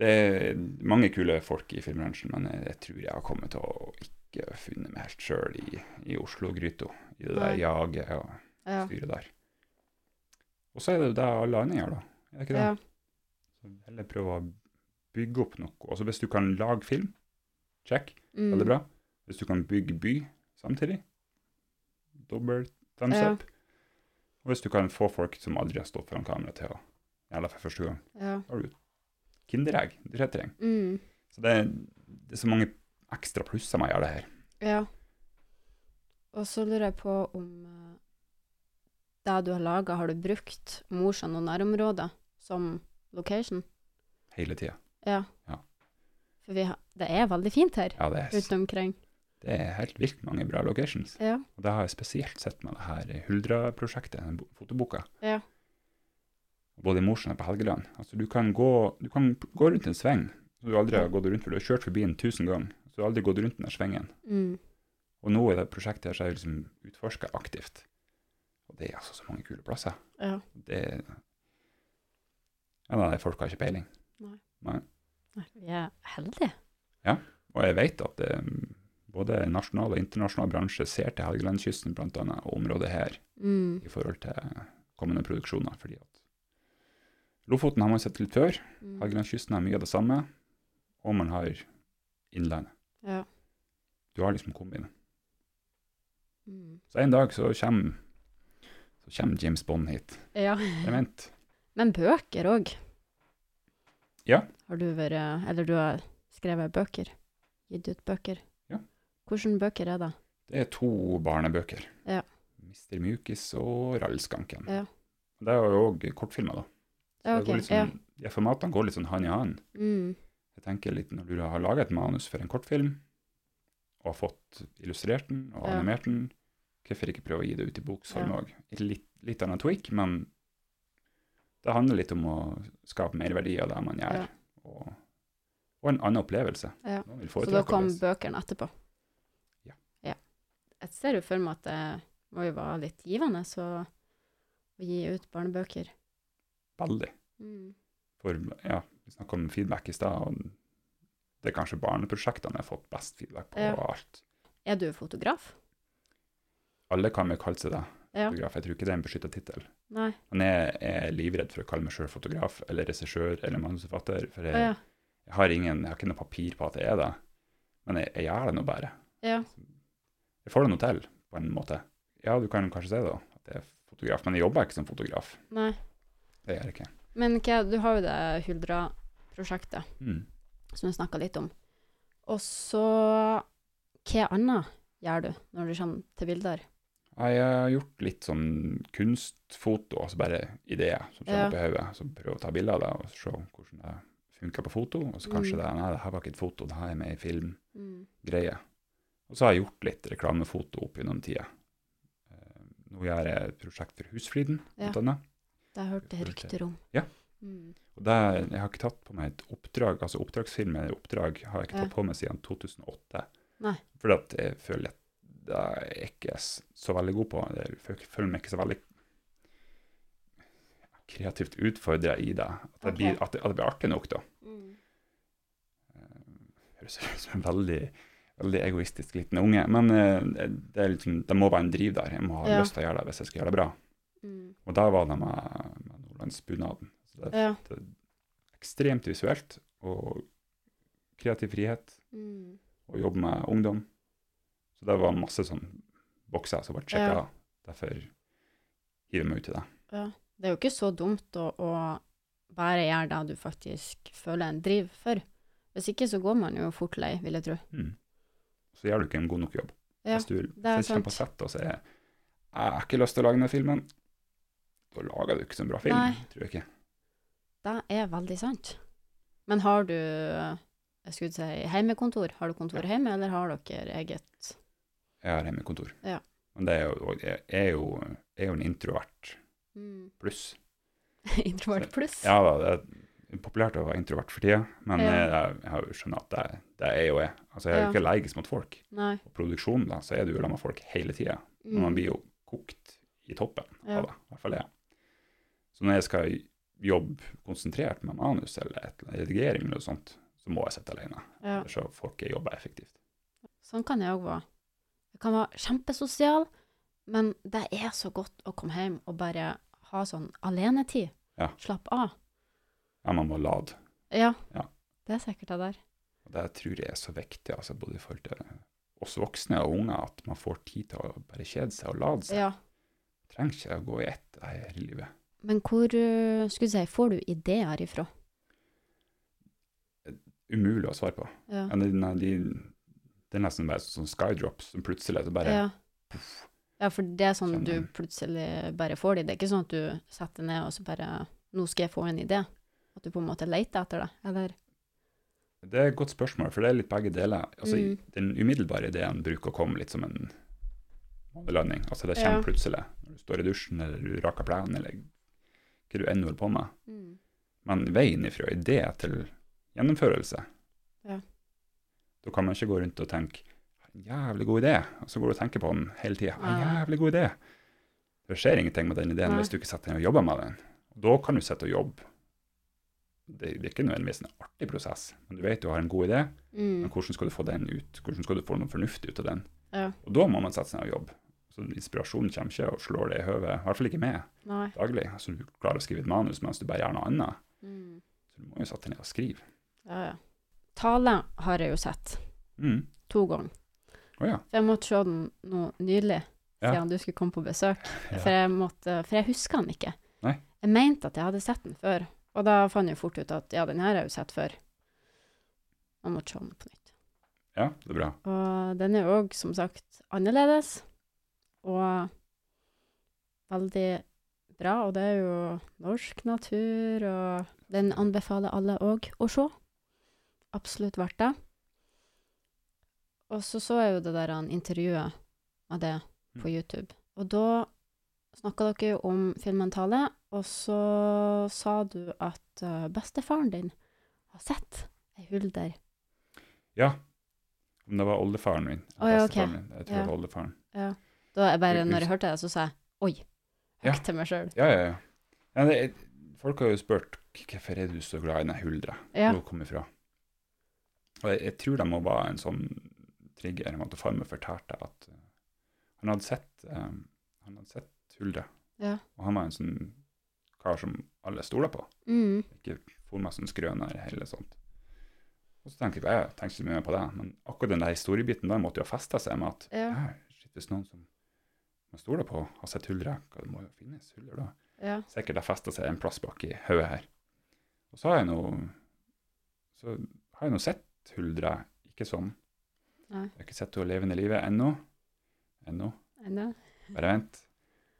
Det er mange kule folk i filmbransjen, men jeg, jeg tror jeg har kommet til å ikke funnet meg helt sjøl i, i Oslo-gryta. I det der jaget og Ja. styret der. Og så er det jo det alle andre gjør, da. Er det ikke det? ja. Så heller prøve å bygge opp noe. Altså hvis du kan lage film, check, Mm. veldig bra. Hvis du kan bygge by samtidig, dobbel thumbs Ja. up. Og hvis du kan få folk som aldri har stått foran kamera til å gjelde for første gang, Ja. da har du kinderegg, drittering. Mm. Så det, er- det er så mange ekstra plusser med å gjøre det her. ja. Og så lurer jeg på om eh, det du har laga, har du brukt Mosjøen og nærområdet som location? Hele tida. Ja. Ja. For vi har, det er veldig fint her Ja, det er, rundt omkring. det er helt vilt mange bra locations. Ja. Og det har jeg spesielt sett med det her Huldra-prosjektet, den fotoboka. Ja. Både i Mosjøen og på Helgeland. Altså, du kan gå, du kan gå rundt en sveng som du aldri har gått rundt, for du har kjørt forbi den tusen ganger. Så du har aldri gått rundt den der svengen. Mm. Og nå i det prosjektet her så er jeg liksom utforska aktivt. Og det er altså så mange kule plasser. Ja. Det Ja, nei, folk har ikke peiling. Nei, vi er heldige. Og jeg vet at det, både nasjonal og internasjonal bransje ser til Helgelandskysten annet, og området her Mm. i forhold til kommende produksjoner. fordi at Lofoten har man sett litt før. Mm. Helgelandskysten har mye av det samme. Og man har Innlandet. Ja. Du har liksom kombinen. Mm. Så en dag så kommer, så kommer James Bond hit. ja. Dement. Men bøker òg. Ja. Har du vært Eller du har skrevet bøker? Gitt ut bøker? Ja. Hvilke bøker er det? Det er to barnebøker. Ja. 'Mister Mjukis og Rallskanken. Ja. Det er jo òg kortfilmer, da. Så Ja, det går ok, ja, De formatene går litt sånn hand i hand. Mm. Jeg tenker litt Når du har laget et manus for en kortfilm, og har fått illustrert den og Ja. animert den, hvorfor ikke prøve å gi det ut i boksform Ja. Litt, litt annen tweak, men det handler litt om å skape merverdi av det man gjør. Ja. Og, og en annen opplevelse. Ja. Så da kom bøkene etterpå? Ja. ja. Jeg ser jo for meg at det må jo være litt givende så å gi ut barnebøker. Veldig. Mm. For ja, vi snakka om feedback i stad, og det er kanskje barneprosjektene jeg har fått best feedback på av alt. Er du fotograf? Alle kan vel kalle seg det. Ja. Fotograf. Jeg tror ikke det er en beskytta tittel. Men jeg er livredd for å kalle meg sjøl fotograf eller regissør eller manusforfatter, for jeg, ja. jeg, har ingen, jeg har ikke noe papir på at jeg er det. Men jeg, jeg gjør det nå bare. Ja. Jeg får det nå til, på en måte. Ja, du kan kanskje si det, da, at jeg er fotograf, men jeg jobber ikke som fotograf. Nei. Det gjør jeg ikke. Men du har jo det Huldra-prosjektet Mm. som du snakka litt om. Og så Hva annet gjør du når du kommer til bilder? Jeg har gjort litt sånn kunstfoto, altså bare ideer som kommer Ja. opp i hodet. Så prøver å ta bilder av det og se hvordan det funker på foto. Og så kanskje Mm. det Nei, det her var ikke et foto, det her er med i Mm. filmgreie. Og så har jeg gjort litt reklamefoto opp gjennom tida. Eh, Nå gjør jeg et prosjekt for Husfliden, Ja. blant annet. Det har jeg hørt rykter om. Ja. Mm. Og det, jeg har ikke tatt på meg et oppdrag, altså oppdragsfilm eller oppdrag har jeg ikke Ja. tatt på meg siden 2008. Nei. Fordi at jeg føler at det er jeg ikke så veldig god på. Jeg føler meg ikke så veldig kreativt utfordra i det. At det, Ok. blir, at, det, at det blir artig nok, da. Mm. Eh, Høres ut som en veldig, veldig egoistisk liten unge. Men eh, det, liksom, det må være en driv der. Jeg må ha Ja. lyst til å gjøre det hvis jeg skal gjøre det bra. Mm. Og da var det med, med nordlandsbunaden. Så det, Ja. det er ekstremt visuelt og kreativ frihet. Mm. og jobbe med ungdom. Så det var masse sånn bokser som ble sjekka. Ja. Derfor hiver meg ut i det. Ja. Det er jo ikke så dumt å, å bare gjøre det du faktisk føler en driv for. Hvis ikke så går man jo fort lei, vil jeg tro. Mm. Så gjør du ikke en god nok jobb. Ja, Hvis du er kommer på sett og sier 'jeg har ikke lyst til å lage denne filmen', da lager du ikke så bra film. Nei. tror jeg ikke. Det er veldig sant. Men har du jeg skulle si heimekontor? Har du kontor hjemme, eller har dere eget Jeg har hjemmekontor. Ja. Men det er jo, jeg er jo, jeg er jo en introvert mm. pluss. introvert pluss? Ja da, det er populært å være introvert for tida, men Ja. jeg, jeg skjønt at det, det er jo jeg. Altså, jeg er jo Ja. ikke allergisk mot folk. Nei. På produksjonen da, så er du jo sammen med folk hele tida. Men man Mm. blir jo kokt i toppen Ja. av det. I hvert fall jeg. Så når jeg skal jobbe konsentrert med manus eller et, eller redigering eller noe sånt, så må jeg sitte alene. Ja. Ellers så får ikke jeg jobbe effektivt. Sånn kan jeg òg være. Jeg kan være kjempesosial, men det er så godt å komme hjem og bare ha sånn alenetid. Ja. Slapp av. Ja, man må lade. Ja. Ja. Det er sikkert det der. Det tror jeg er så viktig, altså både i forhold til oss voksne og unge, at man får tid til å bare kjede seg og lade seg. Ja. Trenger ikke å gå i ett her i livet. Men hvor uh, skulle du si, får du ideer ifra? Umulig å svare på. Ja. Ja, de, de, det er nesten bare sånn skydrops som plutselig så bare Ja. ja, for det er sånn du plutselig bare får de. Det er ikke sånn at du setter ned og så bare Nå skal jeg få en idé. At du på en måte leter etter det. Eller Det er et godt spørsmål, for det er litt begge deler. Altså, Mm. Den umiddelbare ideen bruker å komme litt som en månelanding. Altså, det kommer Ja. plutselig når du står i dusjen, eller du raker plenen, eller hva du enn holder på med. mm. Men veien ifra idé til gjennomførelse, Ja. Da kan man ikke gå rundt og tenke en jævlig god idé, og så går du og tenker på den hele tida. En jævlig god idé. Det skjer ingenting med den ideen Nei. hvis du ikke setter deg og jobber med den. Da kan du sitte og jobbe. Det, det er ikke nødvendigvis en artig prosess, men du vet du har en god idé, Mm. men hvordan skal du få den ut? Hvordan skal du få noe fornuftig ut av den? Ja. Og da må man sette seg ned og jobbe. Så inspirasjonen kommer ikke og slår deg i høvet, i hvert fall ikke med Nei. daglig. Så du klarer å skrive et manus mens du bare gjør noe annet. Mm. Så du må jo sette deg ned og skrive. Ja, ja. Tale har jeg jo sett Mm. to ganger. Oh, ja. For jeg måtte se den nå nylig, Ja. siden du skulle komme på besøk. Ja. For, jeg måtte, for jeg husker den ikke. Nei. Jeg mente at jeg hadde sett den før, og da fant jeg fort ut at ja, den her har jeg jo sett før. Jeg måtte se den på nytt. ja, det er bra. Og den er òg, som sagt, annerledes. Og veldig bra. Og det er jo norsk natur, og den anbefaler alle òg å se. Absolutt verdt det. Og så så jeg jo det der han intervjuet av det på Mm. YouTube. Og da snakka dere jo om filmen Tale, og så sa du at eh, bestefaren din har sett ei hulder. Ja. Om det var oldefaren min. Oh, ja, okay. min. Jeg tror Ja. det var oldefaren. Ja. Da jeg bare, når jeg hørte det, så sa jeg oi. Høyt til meg sjøl. Ja, ja, ja. det, folk har jo spurt hvorfor er du så glad i den huldra. Ja. Hvor hun kommer fra. Og jeg, jeg tror det må være en sånn trigger med at farmor fortalte at eh, han hadde sett um, han hadde sett Hulde. Ja. Og han var en sånn kar som alle stoler på. Mm. Ikke for meg som skrøner eller sånt. Og så tenker jeg, jeg tenkte ikke mye på det, men akkurat den der historiebiten der måtte jo ha festa seg med at Ja. shit, hvis noen som man stoler på, har sett hva det må jo finnes huller da. Ja. Sikkert det festa seg en plass bak i hodet her. Og så har jeg nå så har jeg nå sett huldra, ikke sånn. Nei. Jeg har ikke sett henne levende i livet ennå. Ennå. Ennå? Bare vent.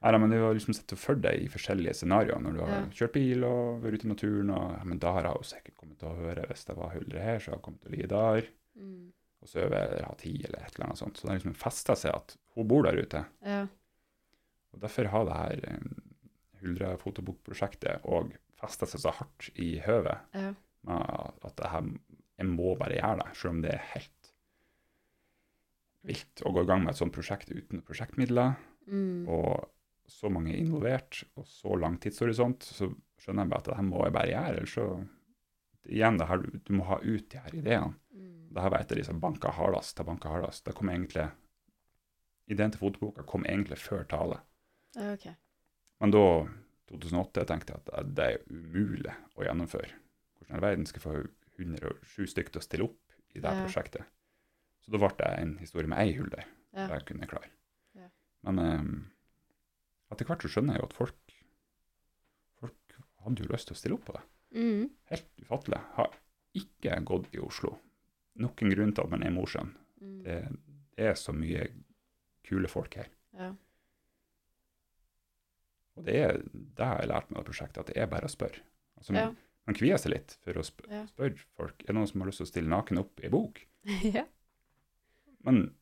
Nei, men du har liksom sett henne for deg i forskjellige scenarioer. Når du har Ja. kjørt bil og vært ute i naturen, og ja, men da har hun sikkert kommet til å høre hvis det var huldre her, så har hun kommet til å ligge der Mm. og sove eller ha tid eller et eller annet sånt. Så det har liksom festa seg at hun bor der ute. Ja. Og derfor har det her eh, Huldra-fotobokprosjektet og festa seg så hardt i høvet Ja. med at det her, jeg må bare gjøre det, selv om det er helt vilt å gå i gang med et sånt prosjekt uten prosjektmidler, Mm. og så mange involvert, og så lang tidshorisont, så skjønner jeg bare at det her må jeg bare gjøre, ellers så Igjen, det her, du, du må ha ut de her ideene. Mm. Det her var et av de som banka hardest. Det banka hardest. Det kom egentlig Ideen til fotoboka kom egentlig før tale. Ja, ok. Men da, 2008, tenkte jeg at det er umulig å gjennomføre. Hvordan i all verden skal jeg få 107 stykker til å stille opp i det Ja. prosjektet? Så da ble det en historie med ei hull der, Ja. jeg kunne klare. Ja. Men um, etter hvert så skjønner jeg jo at folk folk hadde jo lyst til å stille opp på det. Mm. Helt ufattelig. Har ikke gått i Oslo. Nok en grunn til at man er Mosjøen. Mm. Det, det er så mye kule folk her. Ja. Og det er det har jeg lært med det prosjektet, at det er bare å spørre. Altså, Ja. Man kvier seg litt for å sp Ja. spørre folk. Er det noen som har lyst til å stille naken opp i bok? ja. Men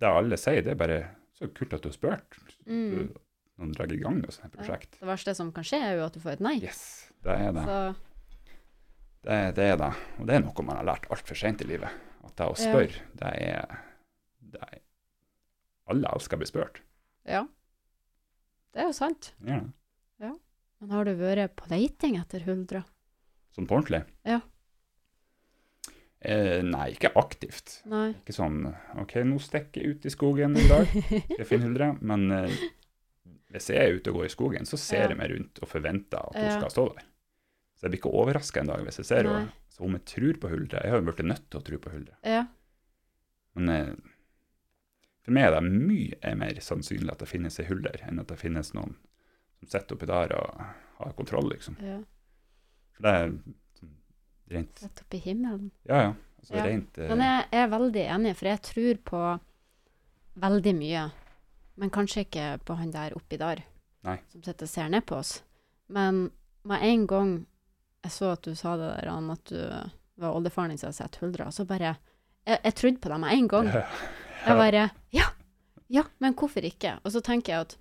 det alle sier, det er bare så kult at du har spurt. Mm. Noen drar i gang med sånne prosjekt. Det verste som kan skje, er jo at du får et nei. Yes, det er det. Så det. Det er det. Og det er noe man har lært altfor sent i livet. At det å Ja. spørre, det er, det er Alle elsker å bli spurt. ja. Det er jo sant. Ja. ja. Men har du vært på leiting etter huldra? Sånn på ordentlig? Ja. Eh, nei, ikke aktivt. Nei. Ikke sånn OK, nå stikker jeg ut i skogen i dag, skal jeg finne huldra. Men eh, hvis jeg er ute og går i skogen, så ser Ja. jeg meg rundt og forventer at hun Ja. skal stå der. Så jeg blir ikke overraska en dag hvis jeg ser henne. Så om jeg tror på huldra Jeg har jo blitt nødt til å tro på huldra. Ja. Men eh, for meg er det mye mer sannsynlig at det finnes ei hulder, enn at det finnes noen som sitter oppi der og har kontroll, liksom. ja. For det er sånn rent Rett opp i himmelen. Ja, ja. Altså Ja. rent uh, Men jeg er veldig enig, for jeg tror på veldig mye. Men kanskje ikke på han der oppi der, Nei. som sitter og ser ned på oss. Men med en gang jeg så at du sa det der, Ann, at du var oldefaren din som hadde sett huldra, så bare jeg, jeg trodde på det med en gang. Jeg bare Ja! Ja, men hvorfor ikke? Og så tenker jeg at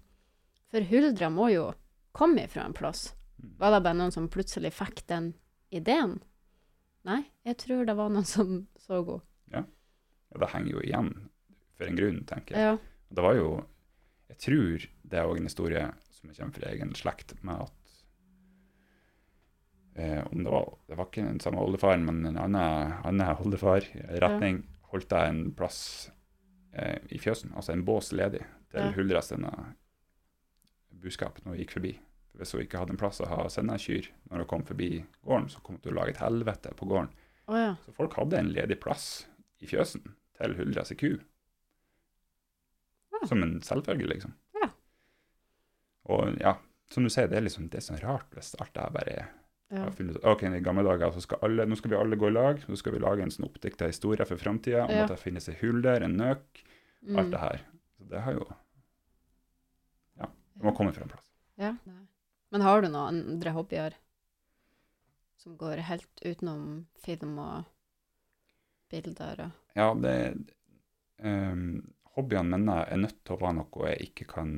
For huldra må jo komme ifra en plass. Var det bare noen som plutselig fikk den ideen? Nei, jeg tror det var noen som så henne. Ja, det henger jo igjen for en grunn, tenker jeg. Ja. Det var jo Jeg tror det er òg en historie som kommer fra egen slekt, med at eh, om det var Det var ikke den samme oldefaren, men en annen, annen oldefar i retning holdt jeg en plass eh, i fjøsen, altså en bås ledig, til Ja. Sine buskap når hun gikk forbi. Hvis hun ikke hadde en plass å ha sine kyr når hun kom forbi gården, så kom hun til å lage et helvete på gården. Oh, ja. Så folk hadde en ledig plass i fjøsen til Huldra si ku. Ja. Som en selvfølge, liksom. Ja. Og ja, som du sier, det er liksom det er så rart hvis alt det her bare er ja. funnet ok, I gamle dager så skal alle, nå skal vi alle gå i lag, så skal vi lage en sånn oppdikta historie for framtida om Ja. at det finnes ei hulder, en nøk, alt Mm. det her. Så det har jo Ja, det må komme fra en plass. Ja. Men har du noen andre hobbyer som går helt utenom film og bilder og Ja, det um, Hobbyene mine er nødt til å være noe jeg ikke kan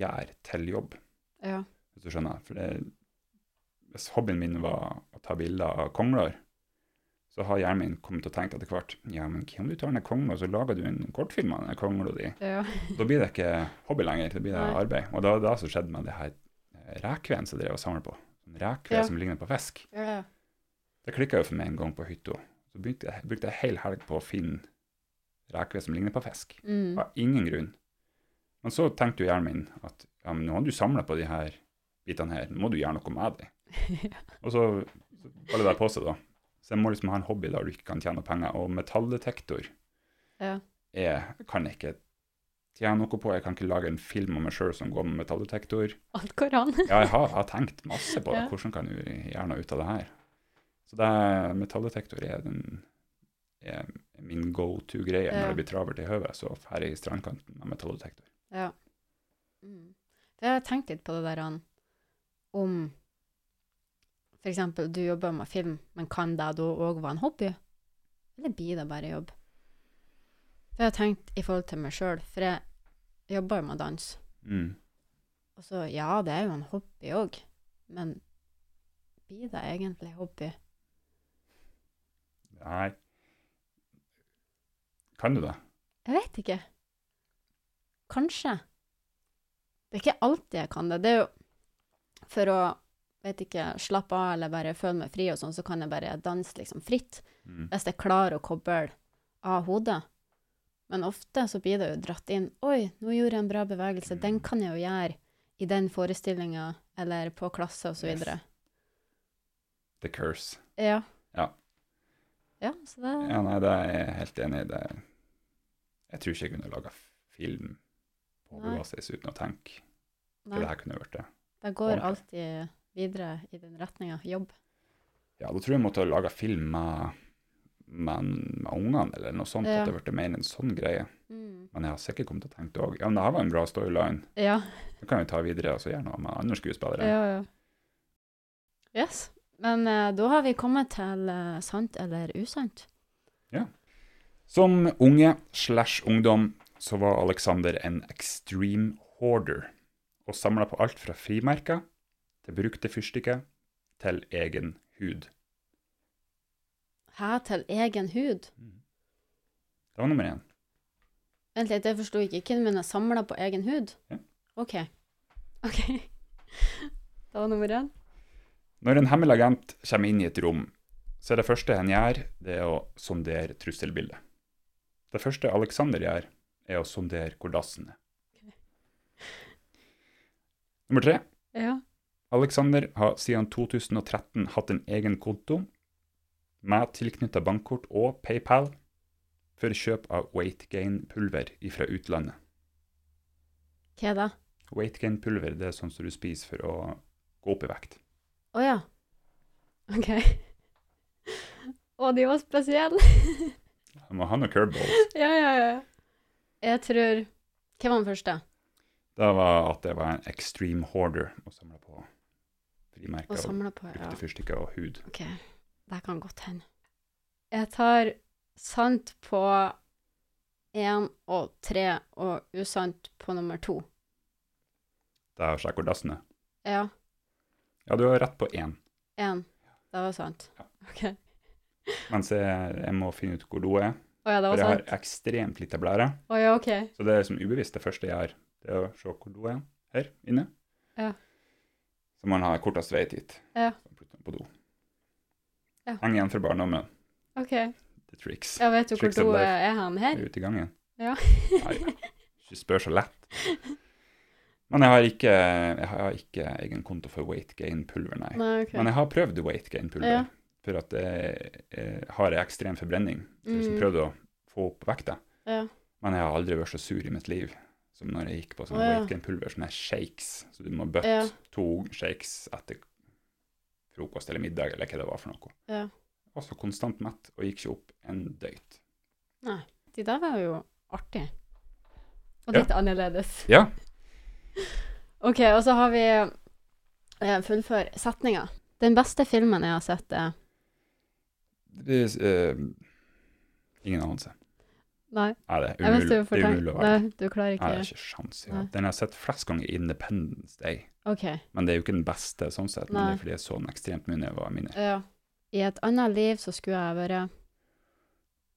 gjøre til jobb. Ja. hvis du skjønner. For det, hvis hobbyen min var å ta bilder av kongler, så har hjernen min kommet til å tenke etter hvert ja, men hva om du tar ned kongla, så lager du en kortfilm av den kongla di? Ja. Da blir det ikke hobby lenger, da blir det arbeid. Og da var det det som skjedde med det her rekveden som drev og samla på. Sånn rekved Ja. som ligner på fisk. ja. Det klikka jo for meg en gang på hytta. Så brukte jeg, brukte jeg hel helg på å finne rekve som ligner på fisk. Mm. Av ingen grunn. Men så tenkte jo hjernen min at ja, men nå har du samla på de her bitene her, nå må du gjøre noe med dem. Og så baller det på seg, da. Så jeg må liksom ha en hobby der du ikke kan tjene penger. Og metalldetektor ja. er, kan jeg ikke tjene noe på. Jeg kan ikke lage en film om meg sjøl som går med metalldetektor. Alt går an. Ja, jeg har, har tenkt masse på det. Hvordan kan du gjøre noe ut av det her? Så det er, metalldetektor er, den, er min go to-greie Ja. når det blir travelt i høvet. Så drar jeg i strandkanten med metalldetektor. Ja. Mm. Jeg har tenkt litt på det der han, om eksempel du jobber med film, men kan det da òg være en hobby? Eller blir det bare jobb? For jeg har tenkt i forhold til meg sjøl, for jeg jobber jo med dans. Mm. Og så ja, det er jo en hobby òg, men blir det egentlig hobby? Nei. Kan du det? Jeg vet ikke. Kanskje. Det er ikke alltid jeg kan det. Det er jo for å vet ikke, slappe av eller bare føle meg fri og sånn, så kan jeg bare danse liksom fritt. Mm. Hvis jeg klarer å koble av hodet. Men ofte så blir det jo dratt inn Oi, nå gjorde jeg en bra bevegelse. Den kan jeg jo gjøre i den forestillinga eller på klasse og så Yes. The curse. Ja. Ja. Ja, så det Ja, nei, det er jeg helt enig i. Det. Jeg tror ikke jeg kunne laga film på basis uten å tenke Nei, det her kunne vært det. det går ordentlig. alltid videre i den retninga. Jobb. Ja, da tror jeg jeg måtte laga film med, med, med ungene, eller noe sånt. Ja. At det ble mer en sånn greie. Mm. Men jeg har sikkert kommet til å tenke òg Ja, men det her var en bra storyline. Ja. Det kan vi ta videre og så gjøre noe med andre skuespillere. Ja, ja. Yes. Men uh, da har vi kommet til uh, sant eller usant. Ja. Som unge slash ungdom så var Alexander en extreme hoarder, og samla på alt fra frimerker til brukte fyrstikker til egen hud. Hæ, til egen hud? Det var nummer én. Vent litt, jeg forsto ikke. Hvem min er samla på egen hud? Ja. OK. OK. Det var nummer én. Når en hemmelig agent kommer inn i et rom, så er det første han gjør, det er å sondere trusselbildet. Det første Alexander gjør, er å sondere hvor dassen er. Nummer tre. Ja. Alexander har siden 2013 hatt en egen konto med tilknytta bankkort og PayPal for kjøp av weight gain-pulver fra utlandet. Hva da? Weight gain-pulver det er sånn som du spiser for å gå opp i vekt. Å ja. OK. Å, de var spesielle. Jeg må ha noen curveballs. ja, ja, ja. Jeg tror Hva var den første? Det var at det var en extreme hoarder og samla på frimerker og på, ja. brukte fyrstikker og hud. OK. Det kan godt hende. Jeg tar sant på én og tre og usant på nummer to. Det er sjekkordassene? Ja. Ja, du har rett på én, Én. Det var sant. Ja. OK. mens jeg, jeg må finne ut hvor do er. Oh, ja, det For jeg jeg har ekstremt lite blære, Oh, ja, okay. så det er som ubevisst det første jeg gjør. Det er å se hvor do er her inne. Ja. Så man har kortest vei dit. Ja. På do. Ja. Heng igjen fra barndommen. OK. The tricks. Jeg vet du hvor Tricks do er han her? Ute i gangen. Ja. Nei, ikke spør så lett. Men jeg har ikke, jeg har ikke egen konto for weight gain-pulver, nei. Nei, okay. Men jeg har prøvd weight gain-pulver, Ja. for at jeg, jeg har en ekstrem forbrenning. Så jeg har prøvd å få opp vekta. Ja. Men jeg har aldri vært så sur i mitt liv som når jeg gikk på sånn oh, ja. weight gain-pulver, som er shakes. Så du må bøtte Ja. to shakes etter frokost eller middag, eller hva det var for noe. Ja. Og så konstant mett, og gikk ikke opp en døyt. Nei. De der var jo artig. Og Ja. litt annerledes. Ja. OK, og så har vi eh, Fullfør setninga. Den beste filmen jeg har sett, er Det eh, ingen anelse. Nei. Nei, det er umulig, det er umulig å være. Nei, du klarer Nei, ikke det er ikke sjans. Ja. Nei. Den har jeg sett flest ganger i Independence Day. OK. Men det er jo ikke den beste sånn sett, men det er fordi jeg så den ekstremt mye da jeg var mindre. Ja. I et annet liv så skulle jeg vært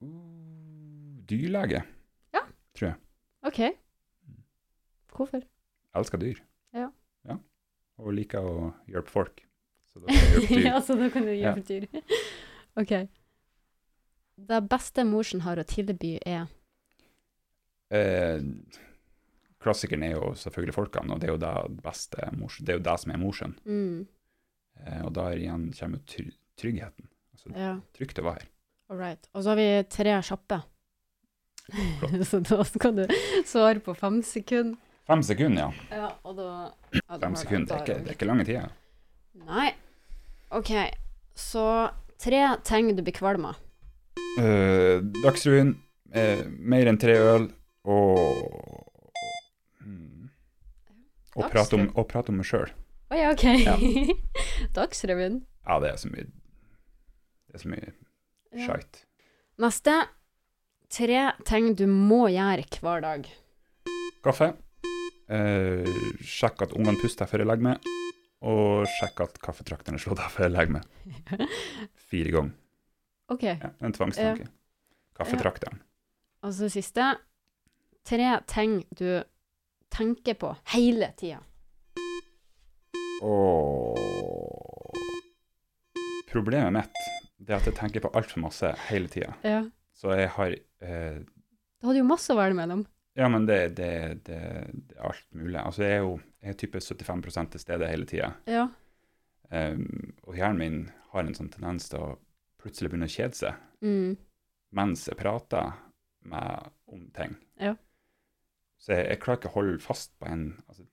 Uh, Dyrlege. OK. Hvorfor? Jeg elsker dyr. Ja. ja. Og liker å hjelpe folk. Så da kan jeg hjelpe dyr. ja, så da kan du Ja. hjelpe dyr. OK. Det beste morsen har å tilby, er eh, klassikeren er jo selvfølgelig folkene, og det er jo det beste det er jo det som er morsen. mm, Eh, og der igjen kommer jo try tryggheten. Altså, Ja, trygt å være her. all right. Og så har vi tre kjappe. Så da skal du svare på fem sekunder. Fem sekunder, ja. Ja, og da ja, Fem sekunder, det er ikke, det er ikke lange tida. Nei. OK. Så tre ting du blir kvalm av. Uh, Dagsrevyen, uh, mer enn tre øl, og mm, og, prate om, og prate om meg sjøl. Å ja, OK. Ja. Dagsrevyen. Ja, det er så mye Det er så mye Ja. Shite. Neste. Tre ting du må gjøre hver dag. Kaffe. Eh, sjekk at ungene puster før jeg legger meg. Og sjekk at kaffetrakteren er slått av før jeg legger meg. Fire ganger. OK. Ja, en tvangstanke. Kaffetrakteren. Og så siste. Tre ting du tenker på hele tida. Og Problemet mitt det er at jeg tenker på altfor masse hele tida. Ja. Så jeg har eh, Du hadde jo masse å velge mellom. Ja, men det, det, det, det er alt mulig. Altså, jeg er jo jeg er type 75 til stede hele tida. Ja. Um, og hjernen min har en sånn tendens til å plutselig begynne å kjede seg Mm. mens jeg prater med, om ting. Ja. Så jeg, jeg klarer ikke å holde fast på en altså,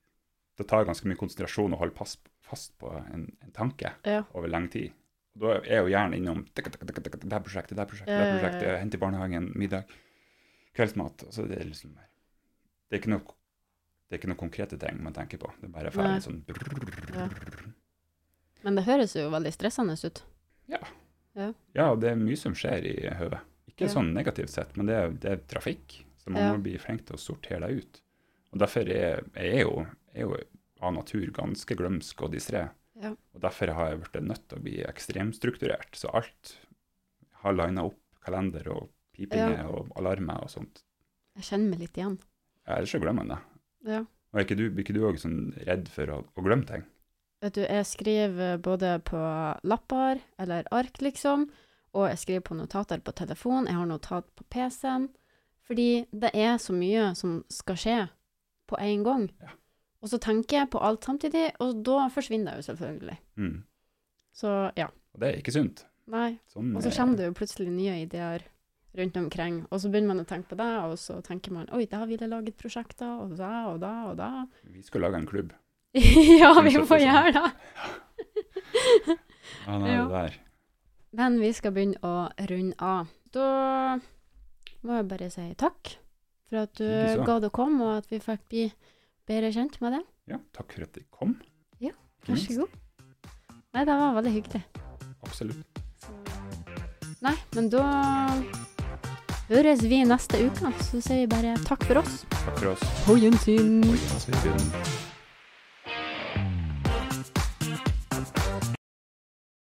Det tar ganske mye konsentrasjon å holde fast, fast på en, en tanke Ja. over lang tid. Og da er jo hjernen innom det her prosjektet, det her prosjektet, det er her ja, prosjektet, ja. hente i barnehagen, middag, kveldsmat. Altså, det er liksom Det er ikke noe det er ikke noen konkrete ting man tenker på. Det er bare ferdig sånn Ja. Men det høres jo veldig stressende ut. Ja, det er mye som skjer i hodet. Ikke Ja. sånn negativt sett, men det er, det er trafikk. Så man Ja. må bli flink til å sortere det ut. Og derfor er jeg jo, er jo av natur ganske glømsk og distré. Ja. Og derfor har jeg blitt nødt til å bli ekstremstrukturert. Så alt har lina opp kalender og pipinger Ja. og alarmer og sånt. Jeg kjenner meg litt igjen. Ja, Ellers så glemmer man det. Ja. Og er ikke du, blir ikke du òg sånn redd for å, å glemme ting? Vet du, jeg skriver både på lapper eller ark, liksom, og jeg skriver på notater på telefon, jeg har notat på PC-en, fordi det er så mye som skal skje på en gang. Ja. Og så tenker jeg på alt samtidig, og da forsvinner det jo selvfølgelig. Mm. Så ja, Og det er ikke sunt. nei. Sånn Og så er- kommer det jo plutselig nye ideer rundt omkring, og så begynner man å tenke på det, og så tenker man, oi, da vil jeg lage et prosjekt da, og da, og da, og da. Vi skal lage en klubb. ja, vi får gjøre det. Ja, nei, det der. Men vi skal begynne å runde av. Da må jeg bare si takk for at du gadd å komme, og at vi fikk bli bedre kjent med det. Ja, takk for at de kom. Ja, Vær så god. Nei, det var veldig hyggelig. Absolutt. Nei, men da høres vi neste uke, så sier vi bare takk for oss. Takk for oss. På gjensyn. På gjensyn.